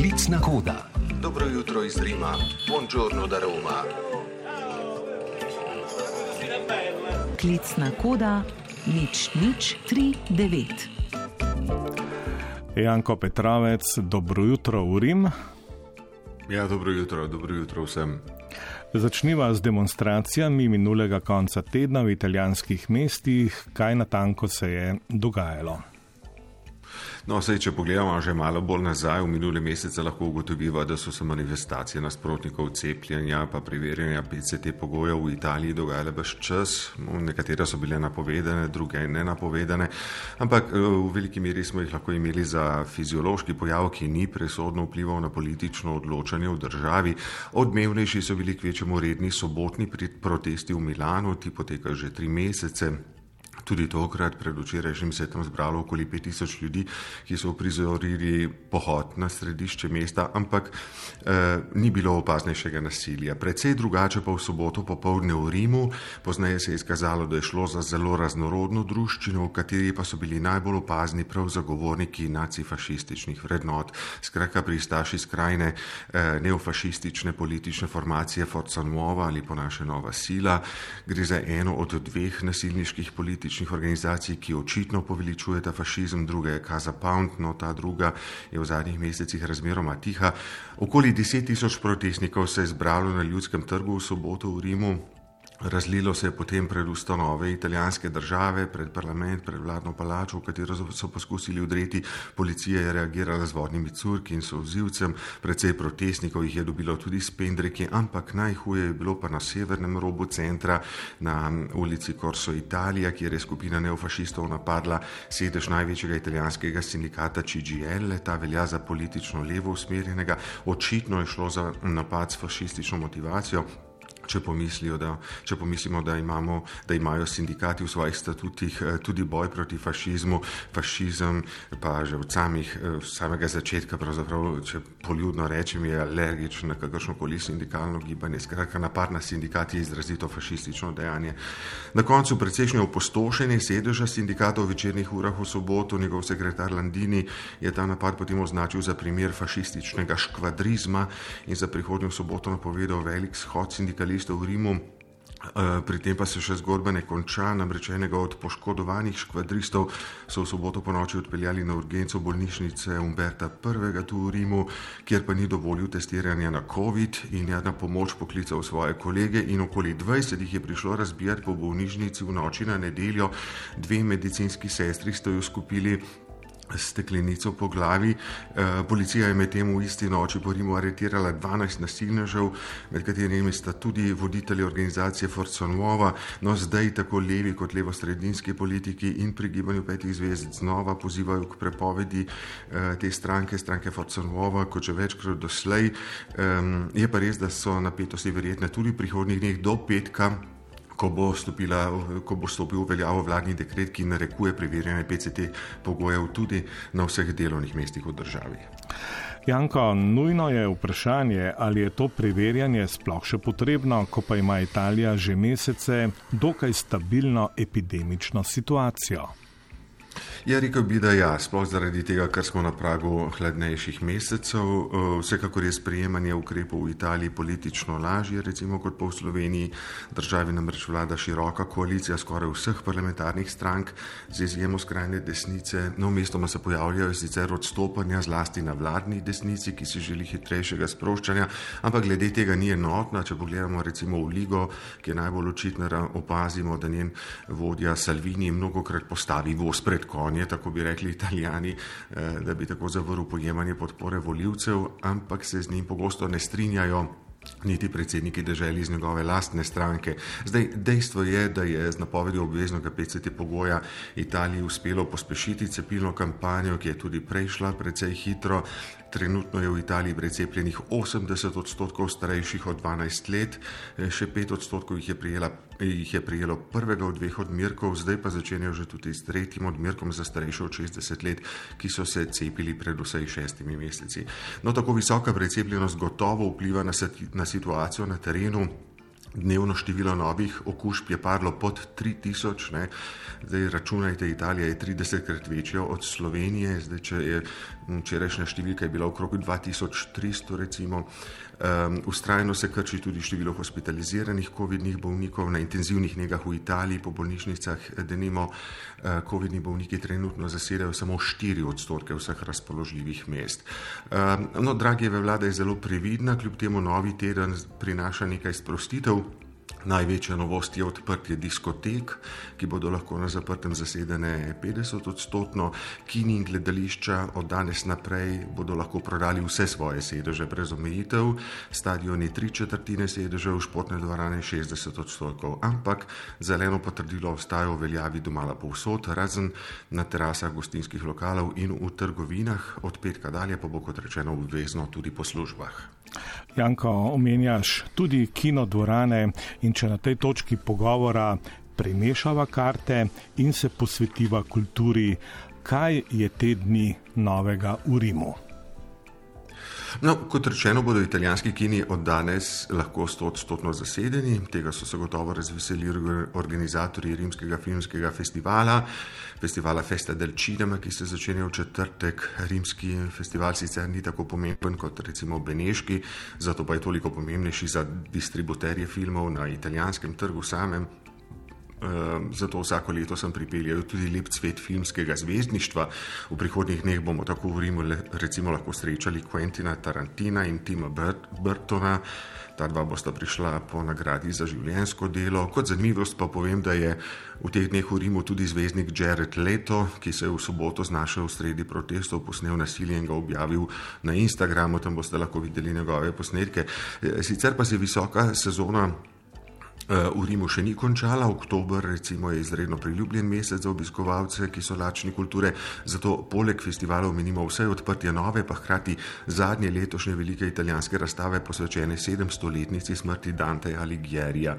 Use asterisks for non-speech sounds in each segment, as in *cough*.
Klicna koda. Dobro jutro iz Rima, buongiorno da Roma. Klicna koda nič nič tri devet. Janko Petravec, dobro jutro v Rim. Ja, dobro jutro, dobro jutro vsem. Začniva z demonstracijami minulega konca tedna v italijanskih mestih. Kaj natanko se je dogajalo? No, sej, če pogledamo že malo bolj nazaj, v minule mesece lahko ugotovimo, da so se manifestacije nasprotnikov cepljenja pa preverjanja PCT pogojev v Italiji dogajale brez čas. No, nekatere so bile napovedane, druge ne napovedane, ampak eh, v veliki meri smo jih lahko imeli za fiziološki pojav, ki ni presodno vplival na politično odločanje v državi. Odmevnejši so bili kvečemu redni sobotni protesti v Milanu, ti potekajo že tri mesece. Tudi tokrat, predvčerajšnjim, se je tam zbralo okoli 5000 ljudi, ki so prizorili pohod na središče mesta, ampak eh, ni bilo opaznejšega nasilja. Predvsej drugače pa v soboto popovdne v Rimu, poznaje se je izkazalo, da je šlo za zelo raznorodno druščino, v kateri pa so bili najbolj opazni prav zagovorniki nacifašističnih vrednot, skratka pristaši skrajne eh, neofašistične politične formacije Forza Nuova ali po naše Nova Sila. Gre za eno od dveh nasilniških političnih političnih organizacij, ki očitno poveličujeta fašizem, druga je Kaza Pound, no ta druga je v zadnjih mesecih razmeroma tiha. Okoli deset tisoč protestnikov se je zbralo na ljudskem trgu v soboto v Rimu, Razlilo se je potem pred ustanove italijanske države, pred parlament, pred vladno palačo, v katero so poskusili udreti. Policija je reagirala z vodnimi curki in sovzivcem, precej protestnikov jih je dobilo tudi s pendreki, ampak najhuje je bilo pa na severnem robu centra, na ulici Corso Italija, kjer je skupina neofašistov napadla sedež največjega italijanskega sindikata CGL, ta velja za politično levo usmerjenega. Očitno je šlo za napad s fašistično motivacijo če, da, če pomislimo, da, imamo, da imajo sindikati v svojih statutih eh, tudi boj proti fašizmu, fašizem pa že od samih, eh, samega začetka, če poljudno rečem, je alergičen na kakršno koli sindikalno gibanje. Skratka, napad na sindikat je izrazito fašistično dejanje. Na koncu precejšnje opustošenje sedeža sindikata v večernih urah v soboto, njegov sekretar Landini je ta napad potem označil za primer fašističnega škvadrizma in za prihodnjo soboto napovedal velik shod sindikalistov isto v Rimu. Eh, pri tem pa se še zgodba ne konča. Namreč enega od poškodovanih škvadristov so v soboto po noči odpeljali na urgenco bolnišnice Umberta I. tu v Rimu, kjer pa ni dovolil testiranja na COVID in je na pomoč poklical svoje kolege in okoli 20 jih je prišlo razbijati po bolnišnici v noči na nedeljo. Dve medicinski sestri sta jo skupili steklenico po glavi. Eh, policija je medtem v isti noči po Rimu aretirala 12 nasilnežev, med katerimi sta tudi voditelji organizacije Forza Nuova, no zdaj tako levi kot levo-sredinski politiki in pri gibanju petih zvezd znova pozivajo k prepovedi eh, te stranke, stranke Forza Nuova, kot že večkrat doslej. Je pa res, da so napetosti verjetne tudi v prihodnjih dneh do petka ko bo, stopila, ko bo stopil v veljavo vladni dekret, ki narekuje preverjanje PCT pogojev tudi na vseh delovnih mestih v državi. Janko, nujno je vprašanje, ali je to preverjanje sploh še potrebno, ko pa ima Italija že mesece dokaj stabilno epidemično situacijo. Ja, rekel bi, da ja, sploh zaradi tega, ker smo na pragu hladnejših mesecev. Eh, vsekakor je sprejemanje ukrepov v Italiji politično lažje, recimo kot v Sloveniji. Državi namreč vlada široka koalicija skoraj vseh parlamentarnih strank, z izjemo skrajne desnice. No, mestoma se pojavljajo sicer odstopanja zlasti na vladni desnici, ki si želi hitrejšega sproščanja, ampak glede tega ni enotna. Če pogledamo recimo v Ligo, ki je najbolj očitna, opazimo, da njen vodja Salvini mnogokrat postavi v ospred konj konje, tako bi rekli italijani, eh, da bi tako zavrl pojemanje podpore voljivcev, ampak se z njim pogosto ne strinjajo. Niti predsedniki državi iz njegove lastne stranke. Zdaj, dejstvo je, da je z napovedjo obveznega PCT pogoja Italiji uspelo pospešiti cepilno kampanjo, ki je tudi prejšla precej hitro. Trenutno je v Italiji precepljenih 80 odstotkov starejših od 12 let, eh, še 5 odstotkov jih je, prijela, jih je prijelo prvega od dveh odmerkov, zdaj pa začenjajo že tudi s tretjim odmerkom za starejše od 60 let, ki so se cepili pred vsej šestimi meseci. No, tako visoka precepljenost gotovo vpliva na, na situacijo na terenu. Dnevno število novih okužb je padlo pod 3000, ne. zdaj računajte, Italija je 30krat večja od Slovenije, zdaj če je včerajšnja številka je bila okrog 2300, recimo. Um, ustrajno se krči tudi število hospitaliziranih COVID-nih bolnikov na intenzivnih negah v Italiji, po bolnišnicah, denimo, uh, COVID-ni bolniki trenutno zasedajo samo 4 odstotke vseh razpoložljivih mest. Um, no, Dragijeva vlada je zelo previdna, kljub temu novi teden prinaša nekaj sprostitev. Največja novost je odprtje diskotek, ki bodo lahko na zaprtem zasedene 50 odstotno, kini in gledališča od danes naprej bodo lahko prodali vse svoje sedeže brez omejitev, stadioni tri četrtine sedežev, športne dvorane 60 odstotkov, ampak zeleno potrdilo ostaja v veljavi domala povsod, razen na terasah gostinskih lokalov in v trgovinah, od petka dalje pa bo kot rečeno obvezno tudi po službah. Janko, omenjaš tudi kinodvorane in če na tej točki pogovora premešava karte in se posvetiva kulturi, kaj je te dni novega v Rimu? No, kot rečeno, bodo italijanski kini od danes lahko stotno zasedeni. Tega so se gotovo razveselili organizatorji Rimskega filmskega festivala, festivala Festa del Cinema, ki se začenja v četrtek. Rimski festival sicer ni tako pomemben kot recimo Beneški, zato pa je toliko pomembnejši za distributerje filmov na italijanskem trgu samem. Ehm, zato vsako leto sem pripeljal tudi lep cvet filmskega zvezdništva. V prihodnjih dneh bomo tako v Rimu recimo lahko srečali Quentina Tarantina in Tima Burtona. Ta dva bosta prišla po nagradi za življensko delo. Kot zanimivost pa povem, da je v teh dneh v Rimu tudi zvezdnik Jared Leto, ki se je v soboto znašel v sredi protestov, posnel nasilje in ga objavil na Instagramu, tam boste lahko videli njegove posnetke. Sicer pa se visoka sezona v Rimu še ni končala, oktober recimo je izredno priljubljen mesec za obiskovalce, ki so lačni kulture, zato poleg festivalov menimo vse odprtje nove, pa hkrati zadnje letošnje velike italijanske razstave posvečene 700-letnici smrti Dante Aligierija.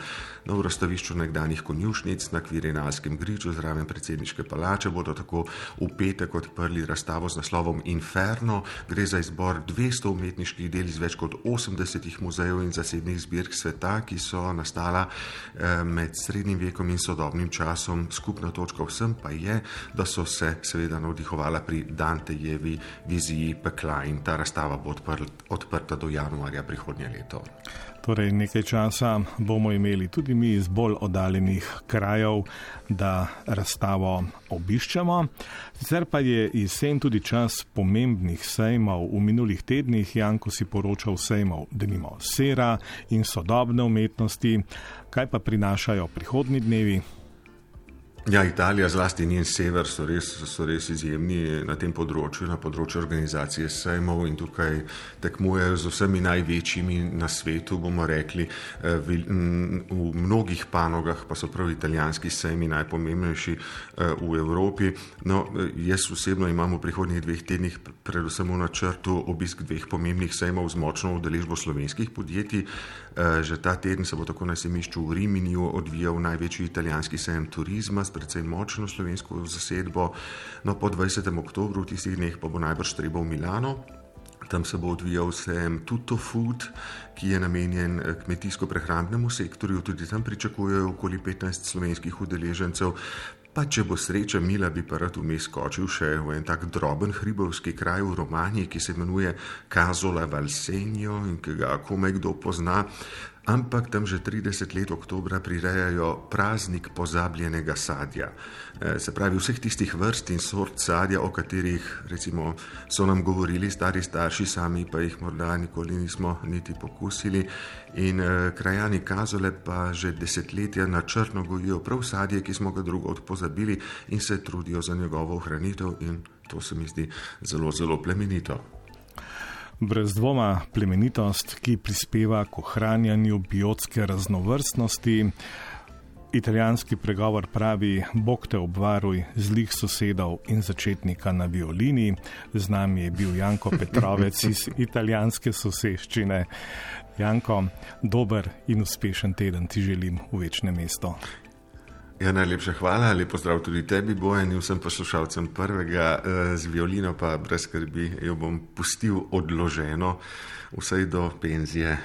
Na razstavišču nekdanjih konjušnic na Kvirinalskem griču zraven predsedniške palače bodo tako v petek odprli razstavo z naslovom Inferno. Gre za izbor 200 umetniških del iz več kot 80 muzejev in zasebnih zbirk sveta, ki so nastala Eh, med srednjim vekom in sodobnim časom. Skupna točka vsem pa je, da so se seveda navdihovala pri Dantejevi viziji pekla in ta razstava bo odprta do januarja prihodnje leto. Torej, nekaj časa bomo imeli tudi mi iz bolj oddaljenih krajev, da razstavo obiščemo. Sicer pa je jesen tudi čas pomembnih sejmov. V minulih tednih Janko si poročal sejmov, da nimo sera in sodobne umetnosti, kaj pa prinašajo prihodni dnevi. Ja, Italija, zlasti njen sever, so res, so res izjemni na tem področju, na področju organizacije sejmov in tukaj tekmujejo z vsemi največjimi na svetu, bomo rekli. Eh, v mnogih panogah pa so prav italijanski sejmi najpomembnejši eh, v Evropi. No, eh, jaz osebno imam v prihodnjih dveh tednih predvsem v načrtu obisk dveh pomembnih sejmov z močno udeležbo slovenskih podjetij. Že ta teden se bo tako na semišču v Riminju odvijal največji italijanski sejem turizma precej močno slovensko zasedbo. No, po 20. oktobru, v tistih dneh, pa bo najbrž treba v Milano. Tam se bo odvijal sejem Tuto Food, ki je namenjen eh, kmetijsko-prehrambnemu sektorju. Tudi tam pričakujejo okoli 15 slovenskih udeležencev. Pa če bo sreča mila, bi pa rad vmes skočil še v en tak droben hribovski kraj v Romaniji, ki se imenuje Kazola Valsenjo in ki ga komaj kdo pozna ampak tam že 30 let oktobra prirejajo praznik pozabljenega sadja. E, se pravi, vseh tistih vrst in sort sadja, o katerih recimo, so nam govorili stari starši, sami pa jih morda nikoli nismo niti pokusili. In e, krajani Kazole pa že desetletja načrtno gojijo prav sadje, ki smo ga drugo odpozabili in se trudijo za njegovo ohranitev in to se mi zdi zelo, zelo plemenito. Brez dvoma plemenitost, ki prispeva k ohranjanju biotske raznovrstnosti. Italijanski pregovor pravi: Bog te obvaruj zlih sosedov in začetnika na violini. Z nami je bil Janko Petrovec *laughs* iz italijanske soseščine. Janko, dober in uspešen teden ti želim v večnem mestu. Ja, najlepša hvala, lepo zdrav tudi tebi, Bojan, in vsem poslušalcem prvega eh, z violino, pa brez skrbi, jo bom pustil odloženo, vsaj do penzije.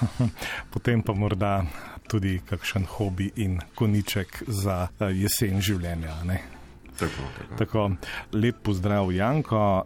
*laughs* Potem pa morda tudi kakšen hobi in koniček za jesen življenja. Ne? Tako, tako. tako, lep pozdrav, Janko.